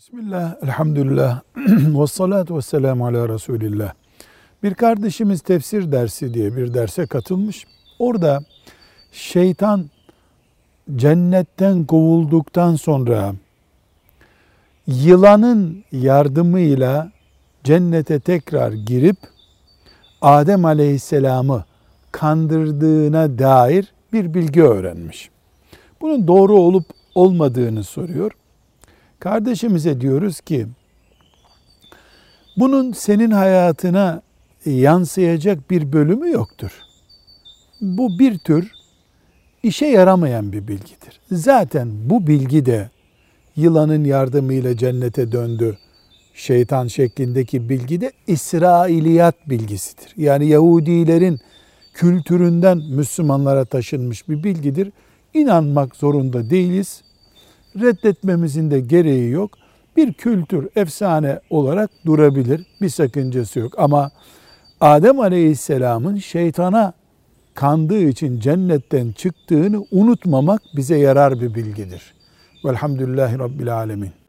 Bismillah, elhamdülillah, ve salatu ve selamu ala Resulillah. Bir kardeşimiz tefsir dersi diye bir derse katılmış. Orada şeytan cennetten kovulduktan sonra yılanın yardımıyla cennete tekrar girip Adem Aleyhisselam'ı kandırdığına dair bir bilgi öğrenmiş. Bunun doğru olup olmadığını soruyor. Kardeşimize diyoruz ki bunun senin hayatına yansıyacak bir bölümü yoktur. Bu bir tür işe yaramayan bir bilgidir. Zaten bu bilgi de yılanın yardımıyla cennete döndü. Şeytan şeklindeki bilgi de İsrailiyat bilgisidir. Yani Yahudilerin kültüründen Müslümanlara taşınmış bir bilgidir. İnanmak zorunda değiliz reddetmemizin de gereği yok. Bir kültür, efsane olarak durabilir. Bir sakıncası yok. Ama Adem Aleyhisselam'ın şeytana kandığı için cennetten çıktığını unutmamak bize yarar bir bilgidir. Velhamdülillahi Rabbil Alemin.